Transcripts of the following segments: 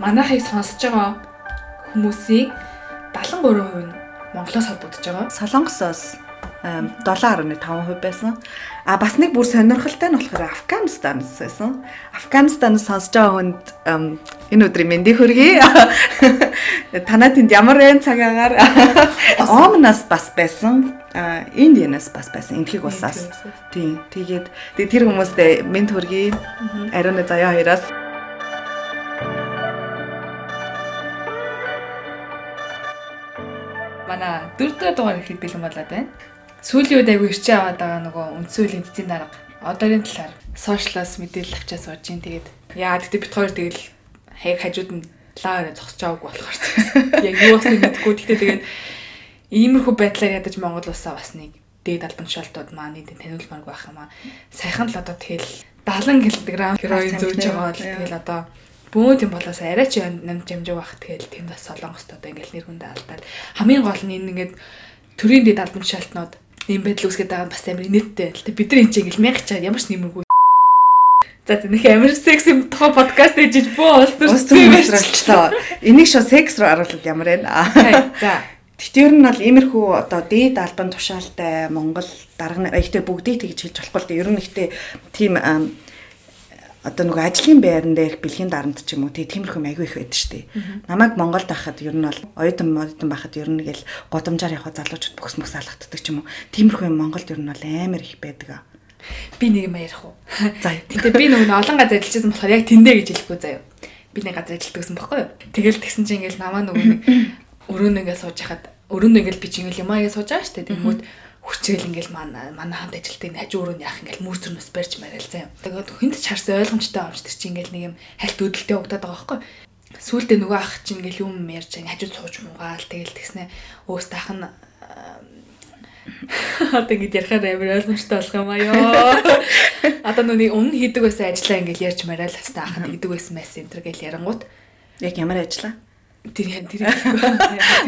манайхыг сонсож байгаа хүмүүсийн 73% нь Монголоос холбогдож байгаа. Солонгосоос 7.5% байсан. А бас нэг бүр сонирхолтой нь болохоор Афганистанаас байсан. Афганистанаас сонсож байгаа хүнд энэ өдрийн мэндийг хүргэе. Танаа тэнд ямар вэ цагаагаар Омнаас бас байсан. А Индианаас бас байсан. Энтхийг улсаас. Тийм. Тэгээд тэр хүмүүстээ мэнд хүргэе. Ариуны заяа хоёроос. Дөрөвдүгээр дугаар ихэд бэлэн болоод байна. Сүүлийн үед айгүй ирчээ аваад байгаа нөгөө үндсэн үеийн эцсийн дарга. Одоогийн талаар. Сошиалаас мэдээлэл авчаа сууж ин тэгээд яа гэдэг бит хоёр тэгэл хаяг хажууд нь лаарэ зогсож байгаагүй болохоор. Яг юу басыг мэдэхгүй гэхдээ тэгээд иймэрхүү байдлаар ядаж Монгол улсаа бас нэг дээд албан тушаалтууд маа нийтэд таниулмаар байх юм аа. Саяхан л одоо тэгэл 70 кг героин зөөж байгаа бол тэгэл одоо бөөд юм болоос арай ч намж амжиг байх тэгэл тэнд бас солонгост одоо ингээл нэр хүндээ алдаад хамгийн гол нь энэ ингээд төрийн дэд албан тушаалтнууд ийм байдал үүсгээд байгаа нь бас амар инээдтэй л тэ бид нар энэ чинь ингээл мянга чаад ямар ч нэмэргүй За нэг амар секс юм тохо подкаст ээжиж бөө устөрчлөө. Энийг шо секс руу оруулах ямар вэ? За. Тэгтээ ер нь бол иймэрхүү одоо дээд албан тушаалтай Монгол дарга ихтэй бүгдийг тэгж хэлж болохгүй л дээ. Ер нь ихтэй тийм одоо нөгөө ажлын байран дээрх бэлгийн дарамт ч юм уу тиймэрхүү аягүй их байдаг шүү дээ. Намайг Монголд байхад ер нь бол оюутан модон байхад ер нь гэл годамжаар явах залуучууд бүхс мөс алгаддаг ч юм уу. Тиймэрхүү юм Монголд ер нь бол амар их байдаг. Би нэг юм ярих уу? За. Гэтэ би нөгөө олон газар ажиллажсэн болохоор яг тэндээ гэж хэлэхгүй заяа. Би нэг газар ажилладаг гэсэн бохгүй юу? Тэгэл тэгсэн чинь ингээл намаа нөгөө нэг өрөөнд ингээд сууж хахад өрөөнд ингээд би чи ингээл юм аа гэж сууж байгаа шүү дээ. Тэгмүүд хүчээл ингээл манай манай хамт ажилтны хажуу өрөөнд яах ингээл мөр зөрнөөс барьж мараал заяа. Тэгээд хүнд ч харсан ойлгомжтой амч тэр чинь ингээл нэг юм хальт өдөлтөй угтаад байгаа байхгүй. Сүүлдээ нөгөө ах чинь ингээл юм ярьж хажууд сууж муугаал тэгэл тэгснэ өөс таах нь Одоо ингэж ярихаар амар ойлгомжтой болох юм аа ёо. Одоо нүний өмнө хийдэг байсан ажлаа ингээл ярьж мараал хастаа ахад хийдэг байсан мэс энэ төр гэл ярангууд. Яг ямар ажлаа? Тэр тэр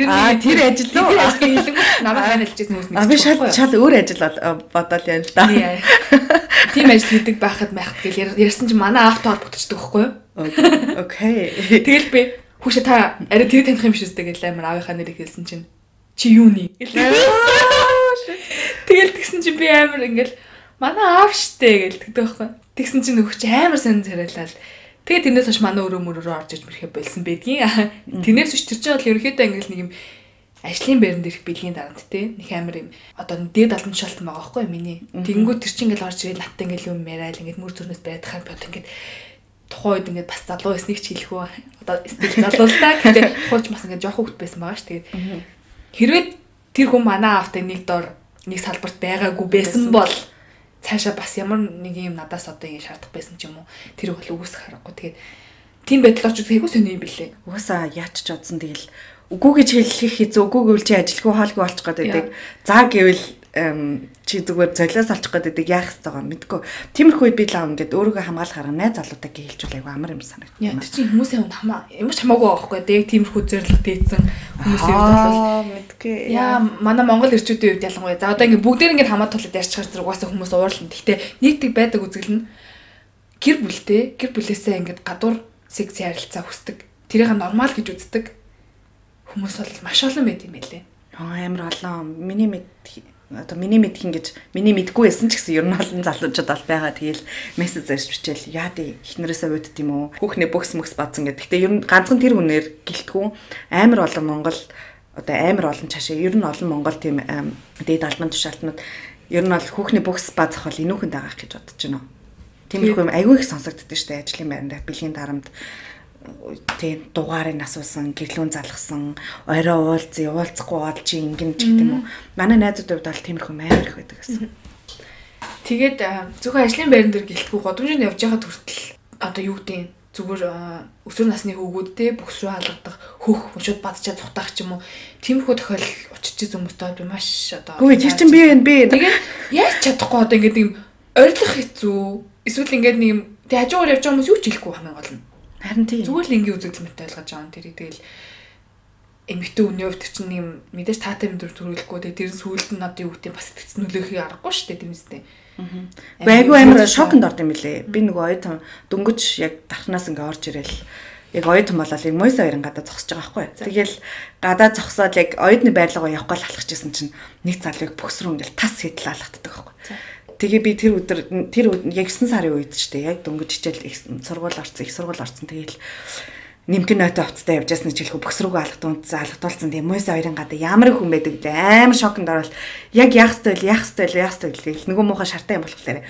Аа тэр ажил руу хэлэн намайг хань хэлчихсэн хүмүүс мэдчихсэн. А би шал шал өөр ажил бодоол яа л да. Тийм ажил хийдэг байхад майхад гэл ярьсан чинь манай авто холбогдчихдаг байхгүй юу? Окей. Тэгэл би хүүшэ та арай тэр таних юм шүүстэй гэл амар аавынхаа нэрийг хэлсэн чинь чи юу нэ? Тэгэл тэгсэн чинь би амар ингээл манай аав штэ гэл тэгдэг байхгүй. Тэгсэн чинь нөхөч амар сан царайлал Тэгээ тэрнээс хойш манай өрөө мөрөөрөө орж иж мэрхэ болсон байдгийн. Тэрнээс хойш тэр чинь бол ерөөхдөө ингээл нэг юм ажлын байранд ирэх бэлгийн дарамт те нэг амар юм одоо дээд албан тушаалтан байгаа байхгүй миний. Тэнгүүд тэр чинь ингээл орж ирээд наттай ингээл юм яриад ингээд мөр зөрнөөс байдахаар бод ингээд тухайн үед ингээд бас залуу байсныг ч хэлэх үү. Одоо стил залуу л та гэхдээ хууч бас ингээд жоох хөвгт байсан байгаа ш тэгээд хэрвээ тэр хүн манай автаа нэг дор нэг салбарт байгаагүй байсан бол цаашаа бас ямар нэг юм надаас одоо ингэ шаардах байсан ч юм уу? Тэр бол үгүйсэх харахгүй тэгээд тийм байдлаар ч үгүй сони юм бэлээ. Угаасаа яач ч удсан. Тэгэл үгүй гэж хэлэх хэзээ үгүй гэвэл чи ажилгүй хоолгүй болчих гээд байдаг. За гэвэл чи зүгээр золиос олчих байдаг яах хэвээр мэдгүй. Тиймэрхүү үед би лав ингээд өөрийгөө хамгаалах арга найз залуудаа гэлжүүл айгу амар юм санагдав. Яа тэр чинь хүмүүсийн хувьд хамаа ямар ч хамаагүй байхгүй. Яг тиймэрхүү зорилго дээдсэн хүмүүсийн хувьд бол мэдгүй. Яа манай Монгол ирчүүдийн хувьд ялангуяа. За одоо ингээд бүгдээр ингээд хамаа тулаад ярьчихаар зэрэг угаасаа хүмүүс уурлна. Гэхдээ нийтдэг байдаг үзэгэл нь гэр бүлтэй гэр бүлээсээ ингээд гадуур секс ярилцаа хүсдэг. Тэрийг нормал гэж үздэг хүмүүс бол маш олон байд юм байлээ. Амар олон. Миний мэд одоо миний мэдх ингэж миний мэдгүй байсан ч гэсэн ер нь олон залуучууд бол байгаа. Тэгээл мессеж зарж бичээл яа дээ ихнэрээсээ уудд юм уу? Хүүхнээ бөхс мөхс бадсан гэдэг. Гэтэ ер нь ганцхан тэр үнээр гэлтгүү амар олон Монгол одоо амар олон цаашаа ер нь олон Монгол тийм дээд албан тушаалтнууд ер нь бол хүүхний бөхс базах бол инүүхэнд байгаа гэж бодож байна. Тиймэрхүү айгүй их сонсогддог дээ ажлын байранд бэлгийн дарамт тий дугаарыг асуусан, гэрлүүн залгсан, орой уулзъя, уулзахгүй олж ингэн ч гэдэг юм уу. Манай найзууд хувьд бол тиймэрхүү амар их байдаг гэсэн. Тэгээд зөвхөн ажлын байран дээр гэлтгүй годомжинд явж байхад хүртэл одоо юу гэдэг зүгээр өсвөр насны хүүгүүд те бүхс рүү алгадах хөх шууд бадчаа цухтах ч юм уу. Тиймэрхүү тохиол учирч хүмүүстээ би маш одоо Үгүй тэр чинь би би тэгээд яаж чадахгүй одоо ингэдэг юм ойрлох хэцүү. Эсвэл ингэдэг нэг юм тэг хажуугаар явж байгаа хүмүүс юу ч хэлэхгүй хамгийн гол нь Харин тийм. Зүгээр л ингийн үзэгдэл мэт ойлгож байгаа юм тэрийг тэгэл эмэгтэй хүний хувьд чинь юм мэдээж таатай юм дөр төрүүлэхгүй тэгээ тэр сүүлд нь одоо юу гэдэг бас итгэц нөлөөхийг аргагүй шүү дээ тэрнээстэй. Аа. Айгу амар шоконд орд юм билэ. Би нөгөө оюутан дөнгөж яг дархнаас ингээ орж ирэл яг оюутан болол яг мойс хоёрын гадаа зогсож байгаа байхгүй. Тэгэл гадаа зогсоод яг оюутны байрлалгаа явахгүй л алхчихсан чинь нэг залууг бөхсрүү ингээл тас сэтэл алхацдаг байхгүй. Тэгээ би тэр өдөр тэр яг 9 сарын үед ч тийм яг дөнгөж хичээл сургууль орсон, их сургууль орсон. Тэгээл нимкэн нойтоо уцтай явж ясна жилхүү бөхсрүүгөө алгадуунцсан алгадуулсан тийм мөс хоёрын гадаа ямар хүн байдаг вэ? Амар шоконд орвол. Яг яах стйл яах стйл яах стйл гэл нөгөө муухай шартай юм болохоор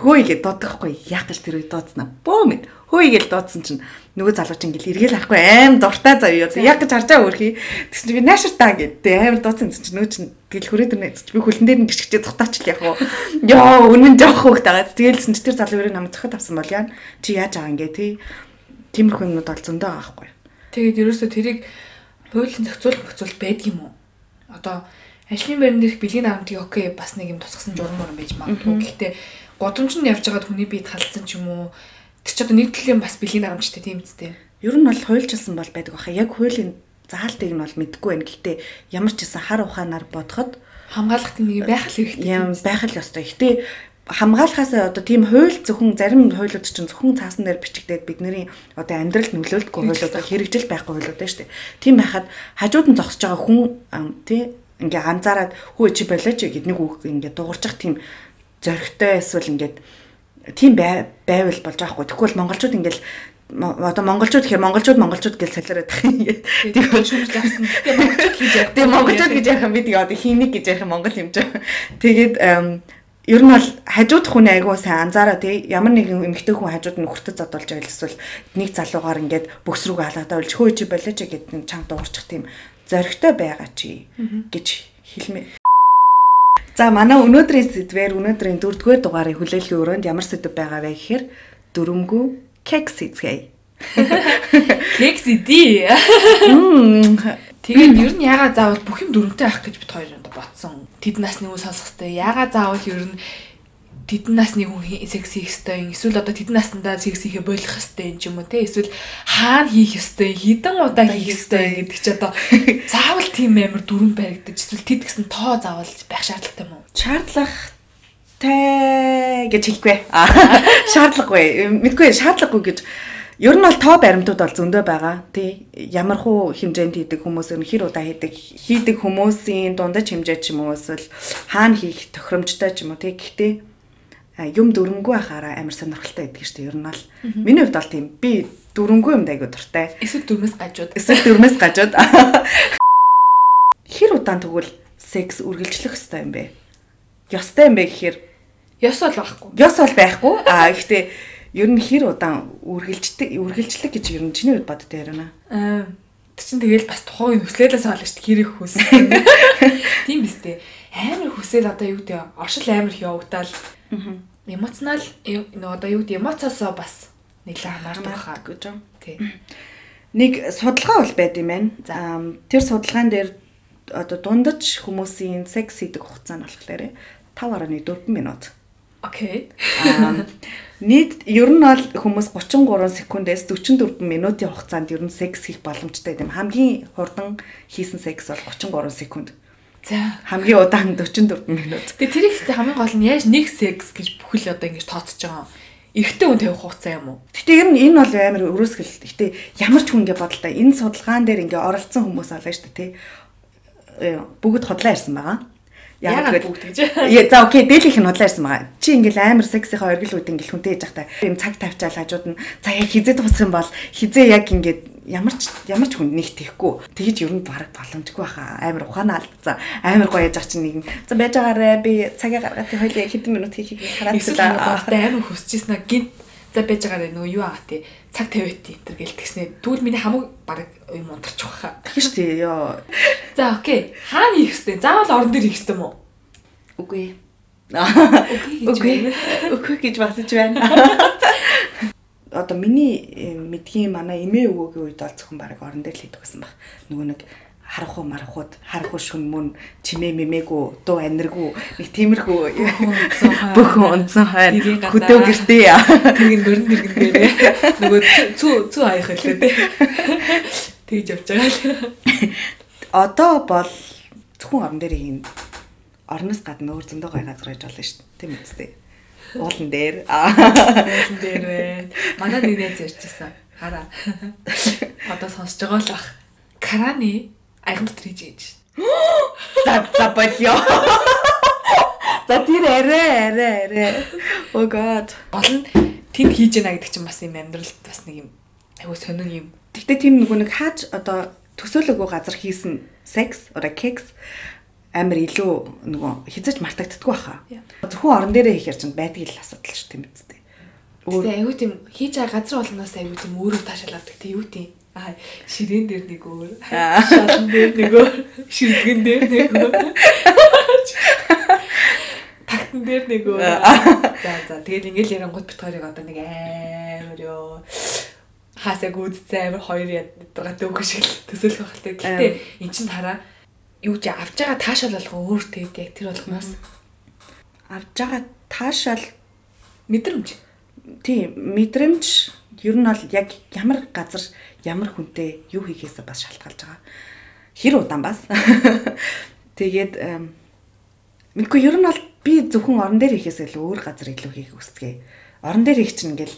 хөөе гэж дуудахгүй. Яах гэж тэр үед дуудснаа бөөм хөөе гэж дуудсан чинь нөгөө залууч ингээл эргэл харахгүй аим дуртай заяа яг гэж харж байгаа өөрхий тэгсэн чинь би нааширтаа гэдэг амар дуудсан чинь нөгөө чинь гэл хүрээд ирнэ би хөлн дээр нь гიშгчээ цухтаачлаа яг уу. Ёо үнэн жоох хөөхт байгаа. Тэгэлсэн чи тэр залуу өрөө намайг зөхөд авсан бол яа чи яаж байгаа ингээ тий тиймэрхүү юмнууд бол зөндөө байгаа байхгүй. Тэгээд ерөөсөө тэрийг хуулийн зохицуулт зохицуулт байдаг юм уу? Одоо ажлын байран дээрх бэлгийн дарамтыг окей бас нэг юм тусгасан журам мөрөн байж магадгүй. Гэхдээ нь явж байгаад хүний биед халдсан ч юм уу тэр ч одоо нэг төрлийн бас бэлгийн дарамжтай тийм үстэй. Ер нь бол хуульчилсан бол байдаг баха. Яг хуулийн заалтыг нь бол мэдгүй байна. Гэхдээ ямар ч гэсэн хар ухаанаар бодоход хамгаалахтын нэг байх л хэрэгтэй. Юм байх л ёстой. Гэхдээ хамгаалахаас одоо тийм хууль зөвхөн зарим хуулиуд чинь зөвхөн цаасан дээр бичигдээд бидний одоо амьдралд нөлөөлдөггүй хуулиуд хэрэгжил байхгүй хуулиуд байна шүү дээ. Тийм байхад хажууд нь зогсож байгаа хүн тий ингээ анзаараад хүү чи болооч гэд нэг үг ингээ дуурчих тийм зөрөгтэй эсвэл ингээд тийм байвал болж байгаа хгүй. Тэгвэл монголчууд ингээл одоо монголчууд гэхээр монголчууд монголчууд гэж солиороод байх юм ингээд тийм шүүмж авсан. Тийм монголчууд гэж яах юм би тэгээ одоо хийник гэж яах юм монгол юм жаа. Тэгээд ер нь бол хажууд хүн айгуу сайн анзаараа тий ямар нэгэн эмэгтэй хүн хажууд нь хүртэд задуулж байл эсвэл нэг залуугаар ингээд бөкс рүүгээ халаадаа болж хөөж болооч гэдэг чанга дуурчих тийм зоригтой байгаа чи гэж хэлмээ. За манай өнөөдрийн сэдвээр өнөөдрийн дөрөвдүгээр дугаарыг хүлээлгийн өрөөнд ямар сэдв байгаа вэ гэхээр дөрөмгүү кекс хийцгээе. Кекс идэ. Тэгээд ер нь ягаа заавал бүх юм дөрөвтэй байх гэж бит хоёр бодсон. Тэд насны хүн сонсох хэрэгтэй. Ягаа заавал ер нь тэдэн насны хүн секс хийх ёстой юм. Эсвэл одоо тэдэн наснда секс хийхэ болох ёстой юм ч юм уу те. Эсвэл хаана хийх ёстой, хідэн удаа хийх ёстой гэдэг чи одоо заавал тийм амар дүрэн баригдаж эсвэл тэд гэсэн тоо заавал байх шаардлагатай юм уу? Шаардлагатай гэж хэлэхгүй. Шаардлагагүй. Мэдгүй шаардлагагүй гэж Ер нь бол тоо баримтууд бол зөндөө байгаа. Тий. Ямар хуу хэмжээнд хийдэг хүмүүс нь хэр удаа хийдэг, хийдэг хүмүүсийн дундаж хэмжээ ч юм уу эсвэл хаана хийх тохиромжтой ч юм уу тий. Гэхдээ юм дөрөнгөө ахаараа амар сонирхолтой байдаг шүү дээ. Ер нь бол миний хувьд бол тийм би дөрөнгөө юм дайгуу дуртай. Эсвэл дөрмөөс гажууд. Эсвэл дөрмөөс гажууд. Хэр удаан тэгвэл секс үргэлжлэх хэвээр юм бэ? Ёстой юм бэ гэхээр ёс бол байхгүй. Ёс бол байхгүй. Аа гэхдээ ер нь хэр удаан үргэлжлэх үргэлжлэх гэж ер нь чиний хувьд боддог ярина. Аа чинь тэгэл бас тухайн нөхцлөөс олж шүү дээ хэрэг хүссэн. Тийм биз дээ. Амар хүсэл одоо юу гэдэг оршил амар их явагдаад. Аа эмоционал нөгөө одоо юу гэдэг эмоцоосоо бас нэлээд хамаардаг хаа гэж юм. Тий. Нэг судалгаа бол байд юм байна. За тэр судалгаан дээр одоо дундаж хүмүүсийн секс хийдэг хугацаа нь болохоор 5.4 минут. Окей. Нийт ер нь бол хүмүүс 33 секундээс 44 минутын хугацаанд ер нь секс хийх боломжтой юм. Хамгийн хурдан хийсэн секс бол 33 секунд. За хамгийн удаан 44 минут. Тэгээ тэр ихтэй хамгийн гол нь яаж нэг секс гэж бүхэл одоо ингэж тооцож байгаа юм. Эрэгтэй хүн тавих хугацаа юм уу? Гэтэ ер нь энэ бол амар өрөөсгөл. Гэтэ ямар ч хүн ингэ бодлоо. Энэ судалгаан дээр ингэ оролцсон хүмүүс алаа шүү дээ, тий. Э, бүгд хотлоо ирсэн байгаа. Яг бүгд гэж. Яа за окей дээлийнх нь худлаа ирсэн байгаа. Чи ингээл амар сексийнхаа оргилууд ингээл хүнтэй яж захтай. Им цаг тавьчаал хажууд нь за яг хизээ тусах юм бол хизээ яг ингээд ямар ч ямар ч хүн нэг тийхгүй. Тэгэж ер нь баг боломжгүй баха. Амар ухаанаа алдсан. Амар гоё яж чинь нэг за байж байгаарэ би цагаа гаргаад хоёлаа хэдэн минут хийхийг хараад талаа. Амар хүсчихсэн аа гинт за байж байгаарэ нөгөө юу аа тий цаг тавиад тийтэр гэл тэгснэ. Тэгвэл миний хамаг баг юм унтарч баха. Тэгэж тий ёо. За окей. Хаана хийх хэвтэй? Заавал орон дээр хийх юм уу? Үгүй. Үгүй. Үгүй гэж бодож байна. Одоо миний э, мэдхийн манай эмээ өвөөгийн үед бол зөвхөн баг орон дээр л хийдэг гэсэн баг. Нөгөө нэг харах уу марахууд харах уу шүн мөн чимээ мэмээгүү дуу аниргүү нэг тиймэрхүү бүхэн унцсан хойно хөдөө гэртээ тэгээд мөрөн дэргэн дээрээ нөгөө цүү цүү хаях хэлээ тэ тэгж явж байгаа л. Одоо бол зөвхөн орон дээр хийн орноос гадна өөр зөндөө гай газар гэж болно шүү дээ. Тийм үстэй уулан дээр уулан дээр вэ манай нэг найз ярьжсэн Хараа. Одоо сонсож байгаа л бах. Караны аяган дотор хийж ээж. За за болё. За тэр арай арай арай. Oh god. Нь тэнд хийж яана гэдэг чинь бас юм амьдралд бас нэг юм айгуу сонин юм. Тэгтээ тийм нөгөө нэг хааж одоо төсөөлөгөө газар хийсэн секс одоо кекс амар илүү нөгөө хязгаарч мартагддаггүй баха. Зөвхөн орон дээрээ хийхээр чинь байдаг л асуудал шүү тийм үстэй. Тэгээ айгуу тийм хийж байгаа газар болгоноос айгуу тийм өөрөө таашаалдаг. Тэг юу тийм Аа ширээн дээр нэг өөр. Шалан дээр нэг өөр. Ширдгэн дээр нэг өөр. Тагтан дээр нэг өөр. За за тэгээд ингээл ярангууд бит хоёрыг одоо нэг амар ёо хаасаг үүдцээ амар хоёр ядагаа дөнгө шиг төсөөлөх багтай. Гэтэ эн чин хараа юу ч авж байгаа таашаал болгоо өөр тэгээд яг тэр болгоноос авж байгаа таашаал мэдрэмж. Тийм мэдрэмж ер нь бол яг ямар газар ямар хүнтэй юу хийхээсээ бас шалтгаалж байгаа. Хэр удаан бас. Тэгээд мэдгүй ер нь бол би зөвхөн орон дээр хийхээс илүү өөр газар илүү хийх үсгээ. Орон дээр хийх чинь ингээл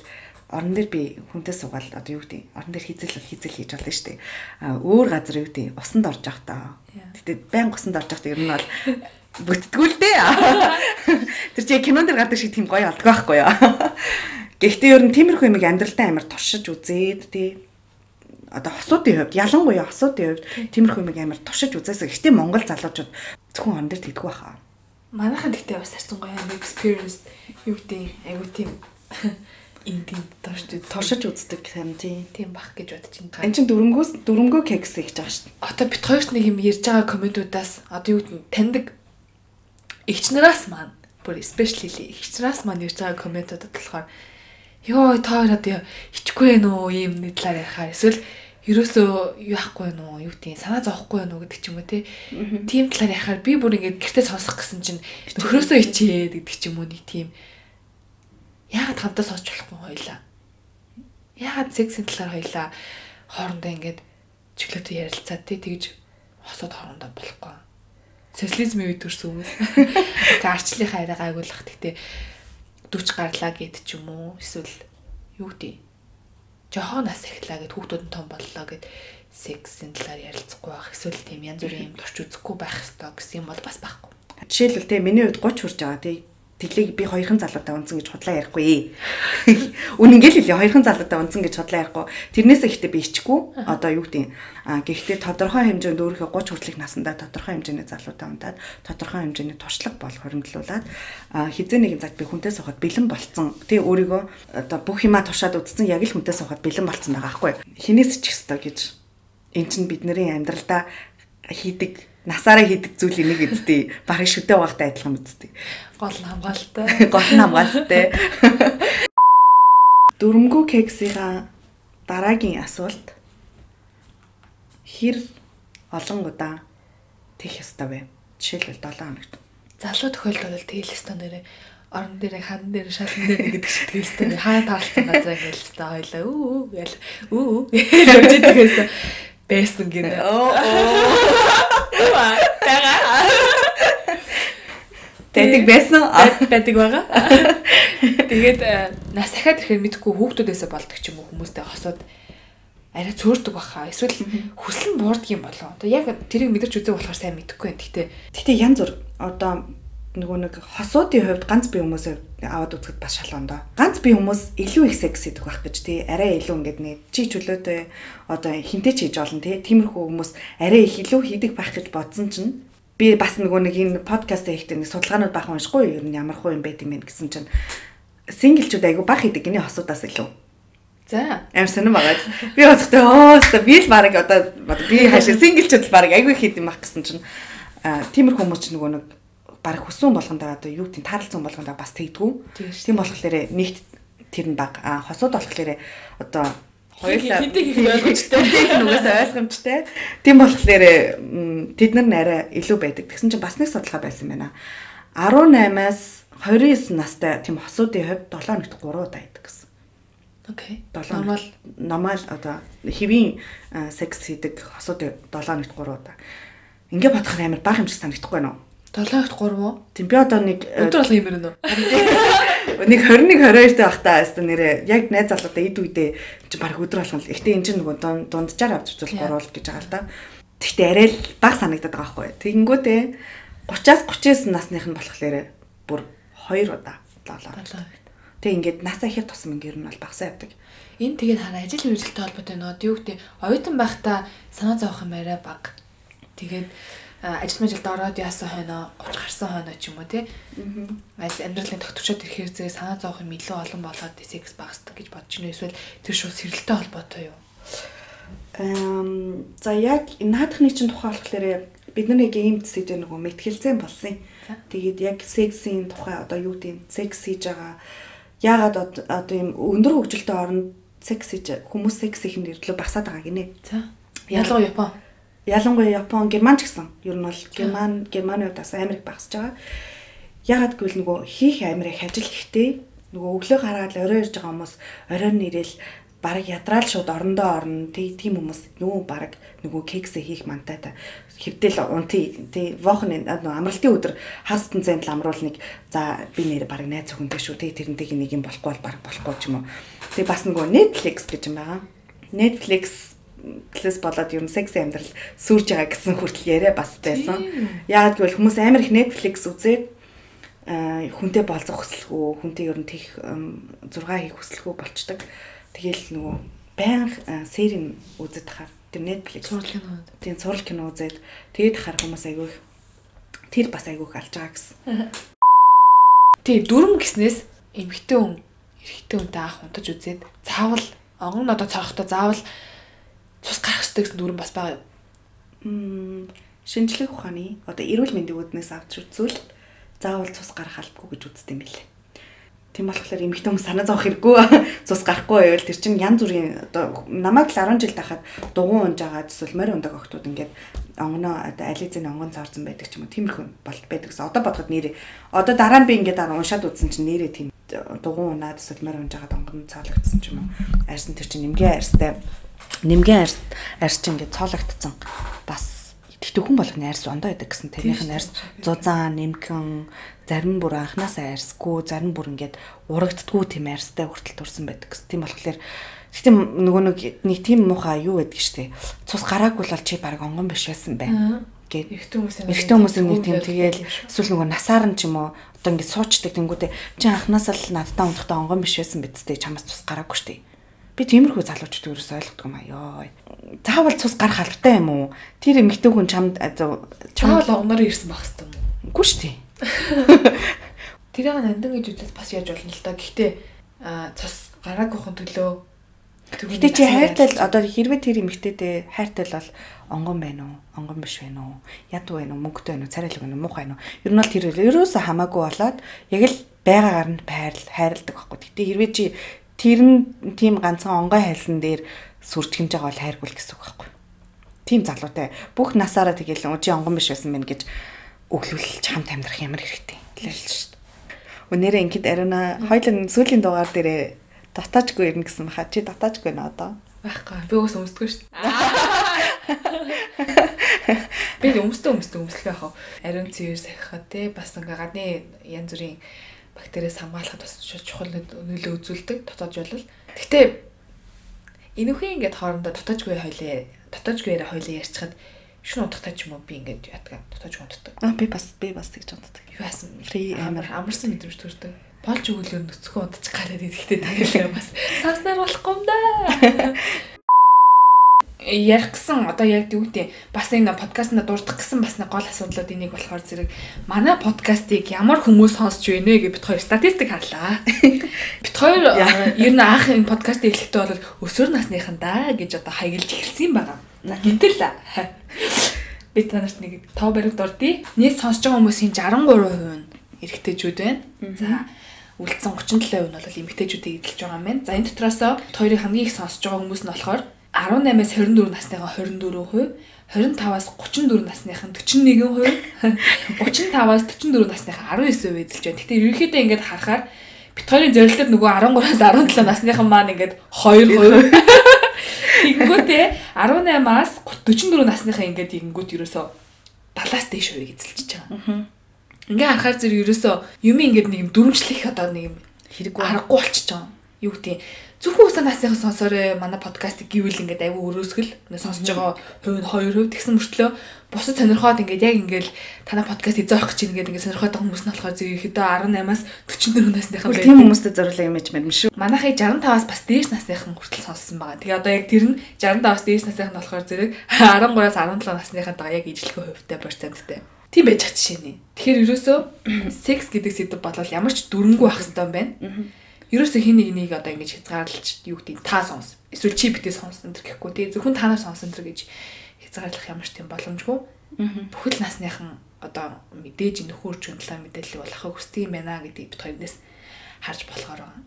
орон дээр би хүнтэй суугаад одоо юу гэдэг орон дээр хийзэл бол хийзэл хийж болно шүү дээ. А өөр газар юу гэдэг усанд орж явах та. Гэтэ байн усанд орж явах ер нь бол бүтдгүү л дээ. Тэр чи кинон дээр гардаг шиг тийм гоё алдгаа байхгүй юу? Гэхдээ ер нь тиймэрхүү юмыг амьдралдаа амар туршиж үзээд тий одоо хосуудын хувьд ялангуяа хосуудын хувьд тиймэрхүү юмыг амар туршиж үзээсэй. Гэхдээ Монгол залуучууд зөвхөн орон дээр тэгдэггүй баха. Манайхан гэхдээ бас харцсан гоё experience юу гэдэг айгу тийм интим туршиж туршиж үздэг юм тий. Тийм бах гэж бодож байна. Энд чинь дөрөнгөөс дөрөнгөө кекс хийж байгаа шүү дээ. Одоо бит хоёрт нэг юм ярьж байгаа комментуудаас одоо юу гэдэг таньдаг эгчнараас маань бүр especially эгчнараас маань ярьж байгаа комментуудад болохоор ёо та хоёр одоо хичихгүй ээ нөө ийм нэг талаар ярихаар эсвэл ерөөсөө юу ахгүй нөө юу тийм санаа зовхгүй нөө гэдэг ч юм уу те. Тийм талаар ярихаар би бүр ингээд гэртээ сонсох гэсэн чинь нөхрөөсөө ичээд гэдэг ч юм уу нэг тийм яагаад хамтаа сонсч болохгүй хоёлаа. Яагаад сексийн талаар хоёлаа хоорондоо ингээд чөлөөтэй ярилцаад те тэгж хосоод хоорондоо болохгүй. Социализмын үед төрсөн хүмүүс. Тэг арчлынхаа арай гайгуулах гэхдээ 40 гарлаа гэд ч юм уу эсвэл юу гэдэг жохон нас эхлэе гэд хүүхдүүд нь том боллоо гэд сексийн талаар ярилцахгүй байх эсвэл тийм янз бүрийн юм турч үзэхгүй байх хэрэгтэй гэсэн юм бол бас байхгүй. Жишээлбэл те миний хувьд 30 хүрч байгаа тий Тэглийг би хоёрхан залуутай унтсан гэж худлаа ярихгүй. Үнэн гээл хэлээ хоёрхан залуутай унтсан гэж худлаа ярихгүй. Тэрнээс ихтэй би ичгүй. Одоо юу гэдэг а гэхдээ тодорхой хэмжээнд өөрийнхөө 30 хүртэлх насндаа тодорхой хэмжээний залуутай унтаад тодорхой хэмжээний туршлага бол хоригдлуулад хизээ нэгэн цагт би хүнтэй сухад бэлэн болцсон. Тэ өөрийгөө одоо бүх юмаа туршаад үзсэн яг л хүнтэй сухад бэлэн болцсон байгаа байхгүй. Хинээс ч ёстой гэж. Эн чинь бидний амьдралдаа хийдэг насаараа хийдэг зүйл энийг үздэй. Барыг шүтээ угаахтай адилхан үздэй. Гол нь хамгаалалтай. Гол нь хамгаалалтай. Дөрмгүү кексийнхаа дараагийн асуулт хэр олон удаа тех ёстой вэ? Жишээлбэл 7 хоногт. Залуу тохиолдолд бол тэгэл ёстой нэрээ орон дээр хан дээр шалан дээр гэдэг шиг тэгэлстэй хаа таалцсан газар хэлстэй хойлоо үү үү гэл үү үү гэж хэлсэн байсан гинэ. Оо. Тага. Тэдэг байсан байдаг байгаа. Тэгээд э, нас дахиад ирэхээр мэдхгүй хүүхдүүдээсээ болдог ч юм уу хүмүүстэй хосоод арай цөөрдөг баха. Эсвэл хүслэн буурдаг юм болоо. Одоо яг тэрийг мэдэрч үзэх болохоор сайн мэдэхгүй байна. Гэтэ гэтэ янз бүр одоо нөгөө нэг хосуудын хувьд ганц бие хүмүүсээ аваад үзэхэд бас шалгондоо. Ганц бие хүмүүс илүү их секс идэх байх гэж тий. Арай илүү ингээд нэг чи чөлөөтэй одоо хинтээ ч хийж болно тий. Тиймэрхүү хүмүүс арай их илүү хийдэг байх гэж бодсон чинь би бас нөгөө нэг энэ подкаст хийхдээ нэг судалгаанууд бахан уншихгүй? Ер нь ямар хуу юм байд юм бэ гэсэн чинь синглчүүд айгу бах хийдэг гинэ хосуудаас илүү. За. Амар сонирн байгаа. Би бодохдоо оо өста би л баг одоо би хаашаа синглчүүд л баг айгу хийд юм байх гэсэн чинь тиймэрхүү хүмүүс ч нөгөө нэг баг хүсүүн болгондоо одоо юу тийм таарлцсан болгондоо бас тэгдэггүй. Тийм болохоор нэгт тэр нь баг а хосууд болохоор одоо хоёулаа хинтэг их ойлгомжтой. Нүгээс ойлгомжтой. Тийм болохоор тэд нар арай илүү байдаг. Тэгсэн чинь бас нэг судалгаа байсан байна. 18-аас 29 настай тийм хосуудын хувьд 7 хоногт 3 удаа идэг гэсэн. Окей. Нормал нормал одоо хэвийн секс хийдэг хосуудын 7 хоногт 3 удаа. Ингээ бодох амар бага хэмжээ санагдахгүй байна уу? 7-т 3 уу? Тийм би одоо нэг э, Өдөр болго юмэр нөө. нэг 21 22 та байхдаа хаста нэрээ яг найз залуудаа эд үедээ чи баг өдөр болгоно л. Гэтэ эн чинь нөгөө дунд- дунджаар авч үзвэл гурвал гэж байгаа л да. Тэгтээ арай л баг санагдаад байгаа байхгүй. Тэгэнгүүтээ 30-аас 39 насных нь болохоор бүр 2 удаа 7. 7. Тэг ингээд насаа ихэд тусам ингээд нь бол багсаа явдаг. Энэ тэгээд хараа ажил үйлдэлтэй холбоотой нөө юу гэдэг оюутан байхдаа санаа зовох юм арай баг. Тэгээд ажил мэжилд ороод яасан хойноо 30 гарсан хойноо ч юм уу тий. Ажил амьдралын тогтворчод ирэхээр зэрэг санаа зовох юм илүү олон болоод секс багасдаг гэж бодож байна. Эсвэл тэр шууд сэрэлтэй холбоотой юу? Эм за яг наадахны чинь тухай болохоор бид нар яг ийм зүйл нэг мэтгэлцэн болсон. Тэгээд яг сексийн тухай одоо юу гэдэг секс хийж байгаа яагаад од- одоо ийм өндөр хөгжилтэй оронд секс хийж хүмүүс секс нь өрлөө багасаад байгаа гинэ. За. Ялангуяа Япон. Ялангуяа Япон, Герман ч гэсэн ер нь бол Герман Германы удаас Америк багасж байгаа. Ягаад гэвэл нөгөө хийх амир их ажил ихтэй нөгөө өглөө гараад орой ирж байгаа хүмүүс оройн нэрэл бараг ядраал шууд орондоо орно. Тэг тийм хүмүүс нөгөө бараг нөгөө кексээ хийх мантай та хэвдэл унти тий вохны нөгөө амралтын өдөр хастан зэнд амруул нэг за би нэр бараг найз зөвхөнтэй шүү тий тэрнтэйг нэг юм болохгүй бол бараг болохгүй ч юм уу. Тэг бас нөгөө Netflix гэж юм байгаа. Netflix плюс болоод ер нь секси амьдрал сүрж байгаа гэсэн хүртэл яриа бас байсан. Яагаад гэвэл хүмүүс амар их Netflix үзээд хүнтэй болцох хүсэлгүй, хүнтэй ер нь тех 6 хийх хүсэлгүй болчдаг. Тэгэл нөгөө байнга серийн үзэж тахаар тэр Netflix Зурлын кинод. тийм цуврал кино үзээд тэгээд тахаар хүмүүс айгүй их тэр бас айгүй их алж байгаа гэсэн. Тий, дүрм гиснээс эмхтэй хүн, эрэгтэй хүнтэй анх унтаж үзээд заавал онгон одоо цорхтой заавал цус гарах хэрэгтэй гэсэн дүрм бас байгаа юу? Мм шинжлэх ухааны одоо эрүүл мэндийн үүднээс авч үзвэл заавал цус гарах албагүй гэж үздэг юм билээ. Тийм болохоор эмэгтэй хүмүүс санаа зовох хэрэггүй цус гарахгүй байвал тэр чинь янз бүрийн одоо намайг л 10 жил тахад дугуун унж байгаа эсвэл морь ундаг охтууд ингээд онгоноо одоо ализын онгон цаарсан байдаг ч юм уу тиймэрхүү бол байдаг гэсэн. Одоо бодоход нэрээ одоо дараа нь би ингээд уншаад үзсэн чинь нэрээ тийм дугуун унаад эсвэл морь унж байгаа онгон цаалагдсан ч юм уу. Арьсан тэр чинь нэмгээ арьстай нэмгээ арьс чинь ингээд цоологдсон. Бас Тэгтээ хүн болгоны арьс ондоо байдаг гэсэн. Тэрнийх нь арьс зузаан, нэмхэн, зарим бүр анханасаа арьсгүй, зарим бүр ингээд урагддггүй тийм арьстай хүртэл турсан байдаг гэсэн. Тийм болохоор Гэтэ нөгөө нэг нэг тийм муухай юу байдаг штэ. Цус гараагүй бол чи баг онгон биш байсан бай. Гэт Эрэгтэй хүмүүс Эрэгтэй хүмүүс нэг тийм тэгээл эсвэл нөгөө насаар нь ч юм уу одоо ингэ суучдаг тэнгүүтээ чи анханасаа л надтай унтахтаа онгон биш байсан бидтэй чамаас цус гараагүй штэ. Би тиймэрхүү залуучууд ерөөс ойлгохгүй юм аа ёо. Заавал цус гарах албатай юм уу? Тэр эмэгтэй хүн чамд Чаавал онгороо ирсэн байх хэвээр юм. үгүй штэ. Тэрийг нандин гэж үзэл бас яаж болно л та. Гэхдээ цус гараагүйхэн төлөө Гэтэ чи хайртай л одоо хэрвээ тэр эмэгтэйдээ хайртай л бол онгон байна уу? Онгон биш байна уу? Ядуу байна уу? Мөнгөтэй байна уу? Царайлаг байна уу? Муухай байна уу? Ер нь бол тэр ерөөсө хамаагүй болоод яг л байгаагаар нь хайрл хайрладаг байхгүй. Гэтэ хэрвээ чи тэр нь тийм ганцхан онгой хайлсан дээр сүрч хэмж байгаа бол хайргүй л гэсэн үг байхгүй. Тийм залуутай бүх насаараа тэгэл чи онгон биш байсан мэн гэж өглөөлж хамт амьдрах ямар хэрэгтэй. Лэл шүү дээ. Өнөөдөр ингээд ариуна хоёлын сүүлийн дугаар дээрээ татаачгүй ирнэ гэсэн баха. Чи татаачгүй нэ одоо? байхгүй. Би уус өмсдөггүй шүү дээ. Би өмсдөө өмсдөө өмслөх яах вэ? Ариун цэвэр сахихад те бас ингээ гадны янз бүрийн бактериас хамгаалахад бас чухал нөлөө үзүүлдэг дотоод жолол. Гэхдээ энэхүү ингээд хоорондоо дотоожгүй хойлоо дотоожгүй яриа хойлоо ярьчихад шүн удахтай ч юм уу би ингээд ятгаа дотоож унтдаг. Аа би бас би бас тэгж унтдаг. Юу яасан Free амар амарсан мэдрэмж төрдөг. Болж өгөлөө нүцгөө унтчих гараад идэхтэй таглаа бас санснаар болохгүй юм да. ярих гэсэн одоо яг юу гэдэг бас энэ подкастнда дурдах гэсэн бас нэг гол асуудлууд энийг болохоор зэрэг манай подкастыг ямар хүмүүс сонсч байна гэж бид хоёр статистик харлаа. Бид хоёр э, ер нь анх энэ подкаст эхлэхдээ бол өсвөр насныхан да гэж одоо хаягилж эхэлсэн юм байна. За гэтэл би танарт нэг тоо баримт дурдъя. Нийт сонсож байгаа хүмүүсийн 63% нь эрэгтэйчүүд байна. За үлдсэн 37% нь бол эмэгтэйчүүдийг эзэлж байгаа юм байна. За энэ дотроос хоёрыг хамгийн их сонсож байгаа хүмүүс нь болохоор 18-аас 24 насныхаа 24%, 25-аас 34 насныхаа 41%, 35-аас 44 насныхаа 19% эзэлж байна. Гэхдээ ерөнхийдөө ингээд харахаар бит хоёрын зорилтод нөгөө 13-аас 17 насныхан маань ингээд 2%. Тэгэнгүүтээ 18-аас 44 насныхаа ингээд тэгэнгүүт ерөөсөө 70-аас дээш хувийг эзэлж байгаа. Ингээ харахаар зэрэг ерөөсөө юм ингээд нэг юм дүрмжлэх одоо нэг юм Хэрэггүй. аргагүй болчихж байгаа. Юу гэдэг Зөвхөн усаа насныхан сонсоорой манай подкастыг гэвэл ингээд аягүй өрөөсгөл сонсож байгаа хувь нь хоёр хувь тэгсэн мөртлөө бусад сонирхоод ингээд яг ингээд танай подкаст эзээх гэж ингээд ингээд сонирхоод байгаа хүмүүс нь болохоор зэрэг ихэд 18-аас 44 насныхан байх. Тийм хүмүүстэй зориулсан юм мэдэн шүү. Манайхыг 65-аас бас дээш насныхан хүртэл сонссон байгаа. Тэгээ одоо яг тэр нь 65-аас дээш насныхан болохоор зэрэг 13-аас 17 насныхантайгаа яг ижлэхэн хувьтай проценттай. Тийм байж байгаа жишээ нэ. Тэгэхээр ерөөсөө секс гэдэг сэдв болол ямар ч дүрмгүй байх хэрэгтэй юм байна ерөөсөө хин нэг нэг одоо ингэж хязгаарлаж юу гэдэг та сонс. Эсвэл чи битээ сонс энэ гэхгүй тий зөвхөн та нар сонс энэ гэж хязгаарлах ямар ч тийм боломжгүй. Бүхэл насныхан одоо мэдээж нөхөрч хөндлөө мэдээлэл бол ахыг хүсдэг юм байна гэдгийг бит хоёрнаас харж болохоор байгаа.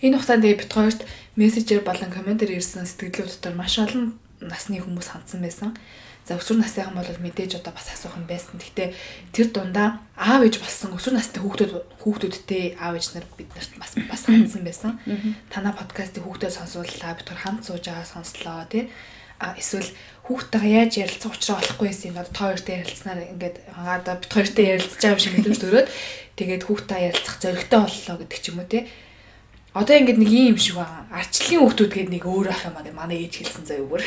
Энэ хугацаанд бит хоёрт мессежээр болон комментээр ирсэн сэтгэлүүд дотор маш олон насны хүмүүс хандсан байсан. За өсвөр насныхан бол мэдээж одоо бас асуух нь байсан. Гэхдээ тэр дундаа аав ээж болсон өсвөр настай хүүхдүүд хүүхдүүдтэй аав ээж нар бид нарт бас бас хандсан байсан. Танаа подкастыг хүүхдэд сонсууллаа. Бид төр хамт сууж байгаа сонслоо тий. А эсвэл хүүхдтэйгээ яаж ярилцах учраа олохгүй байсан юм одоо та хоёртой ярилцсанаар ингээд одоо бид хоёртой ярилцж байгаа юм шиг мэдрэмж төрөөд тэгээд хүүхдтэй ярилцах зоригтой боллоо гэдэг ч юм уу тий Одоо ингээд нэг юм шиг байгаа. Арчлын хүүхдүүд гээд нэг өөр ах юм аа. Манай ээж хэлсэн заяа бүр.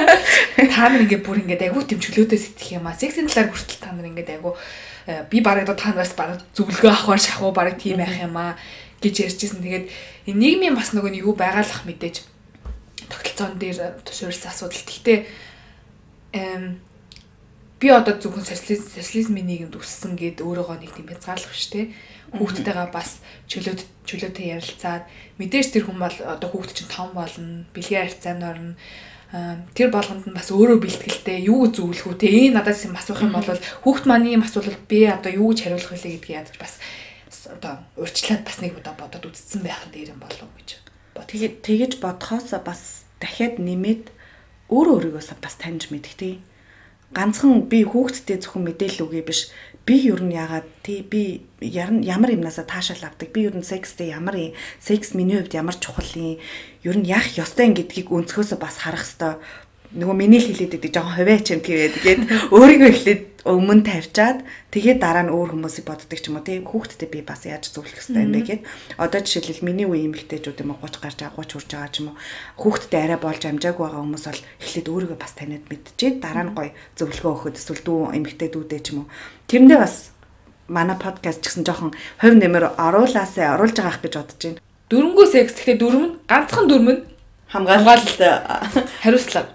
Та нар ингээд бүр ингээд айгуу тийм чөлөөтэй сэтгэх юм аа. Сексийн талаар хүртэл та нар ингээд айгуу э, би бараг одоо та нараас бараг зөвлөгөө авахар шахуу бараг тийм байх юм аа гэж ярьжсэн. Тэгээд нийгмийн бас нөгөө юу байгаалах мэдээж тогтолцоон дээр суурьсан асуудал. Гэхдээ эм би одоо зөвхөн социализмын нийгэмд өссөн гэд өөрөөгөө нэг тийм хязгаарлах шүү дээ хүүхдтэйгээ бас чөлөөт чөлөөтэй ярилцаад мэдээж тэр хүн бол одоо хүүхд чинь том болно, бэлгийн харьцаанд орно. Тэр болгонд нь бас өөрөө бэлтгэлтэй юу зөвлөх үү те энэ надаас юм асуух юм бол хүүхд маань юм асуулал би одоо юу гэж хариулах вэ гэдгийг ядаж бас одоо урьдчилаад бас нэг удаа бодоод үзсэн байх дээр юм болов гэж бод. Тэгээд тэгэж бодхоос бас дахиад нэмээд өөрөө өөрийгөө бас таньж мэдэх тий. Ганцхан би хүүхдтэй зөвхөн мэдээлэл үгүй биш би ер нь ягаад тий би ямар юмнасаа таашаал авдаг? Би ер нь секстэй ямар секс миний хувьд ямар чухал юм? Ер нь яах ёстой юм гэдгийг өнцгөөсөө бас харах хэвээр нөгөө миний л хэлээд байдаг жоохон хувиач юм тэгээд тэгээд өөрийгөө эхлээд өмнө тавьчаад тэгээд дараа нь өөр хүмүүсийг боддог ч юм уу тийм хүүхдтэй би бас яаж зөвлөх хэрэгтэй юм бэ гэд. Одоо жишээлбэл миний үе эмэгтэйчүүд юм уу 30 гарч байгаа 30 хүрч байгаа ч юм уу хүүхдтэй арай болж амжаагүй байгаа хүмүүс бол эхлээд өөрийгөө бас таниад мэдчихээд дараа нь гоё зөвлөгөө өгөхөд эсвэл дүү эмэгтэйдүүдээ ч юм уу. Тэрэндээ бас манай подкаст ч гэсэн жоохон хувь нэмэр оруулаасаа оруулж байгаа ах гэж бодож байна. Дөрөнгөө секс гэхдээ дөрөв нь ганцхан дөрөв нь хамгаалалт. хариуцлага.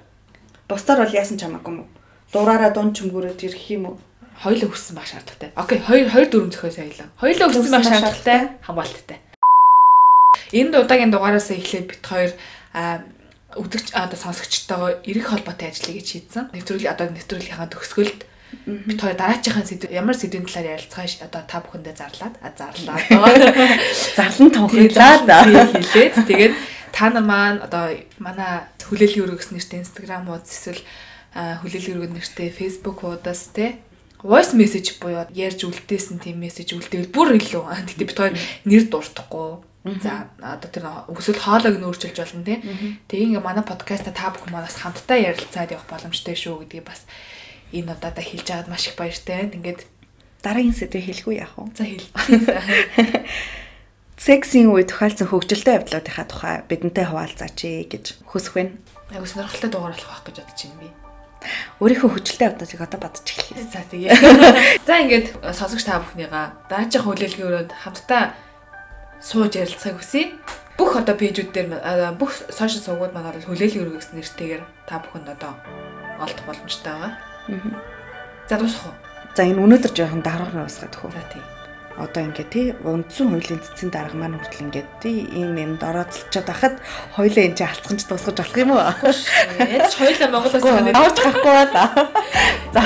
Бусдаар бол яасан ч хамаагүй юм. Дураараа дунд чөмгөрөөд ирэх юм уу? Хоёулаа өссөн байх шаардлагатай. Окей, хоёр хоёр дөрөв зөхиос аялаа. Хоёулаа өссөн байх шаардлагатай, хамгаалттай. Энэ удаагийн дугаараас эхлээд бит хоёр үзэгч одоо сонсогчтойгоо эрэх холбоотой ажиллая гэж шийдсэн. Нэвтрүүлэг одоо нэвтрүүлгийнхаа төгсгөлд бит хоёр дараачихын сэдв ямар сэдвийн талаар ярилцгааш одоо та бүхэндээ зарлаад а зарлаад зарлан тунхаглаад хэлээд тэгээд та нар маань одоо манай хүлээлгийн өргөс нэртэй Instagram уудс эсвэл хүлээлгийн өргөс нэртэй Facebook уудаас те voice message буюу ярьж үлдээсэн тийм мессеж үлдээвэл бүр илүү. Тэгтээ бид хоёр нэр дуртахгүй. За одоо тэр өсөл хоолойг нөөцөлж болно тий. Тэгээ ингээ манай подкаста та бүхэн манаас хамтдаа ярилцаад явах боломжтой шүү гэдгийг бас энэ удаадаа хэлж аваад маш их баяртай. Ингээд дараагийн сэдвээ хэлэхгүй яах вэ? За хэл. сексийн үе тохиолдсон хөгжилтэй явдлуудынхаа тухай бидэнтэй хуваалцаач гэж хүсэх байна. Айгу сонирхолтой дугаар болох байх гэж бодож байна би. Өөрийнхөө хөгжилтэй явдлуудыг одоо бодож эхлэе. За тэгээ. За ингээд сонсогч та бүхнийгаа дараагийн хүлээлгийн өрөөнд хамтдаа сууж ярилцахыг хүсье. Бүх одоо пэйжүүд дээр бүх сошиал сувгууд маань бол хүлээлгийн өрөө гэсэн нэртэйгээр та бүхэнд одоо олдох боломжтой байгаа. Аа. За дуусах уу? За энэ өнөөдөр жоохон дараагаар уусгаад хөө. За тийм одоо ингээд тий үндсэн хуулийн цэцэн дарга маань хүртэл ингээд тий ийм юмд орооцолчод ахад хоёлаа энэ чинь алцганч дуусгаж болох юм уу? Яаж хоёлаа Монголоос авч гарахгүй байна. За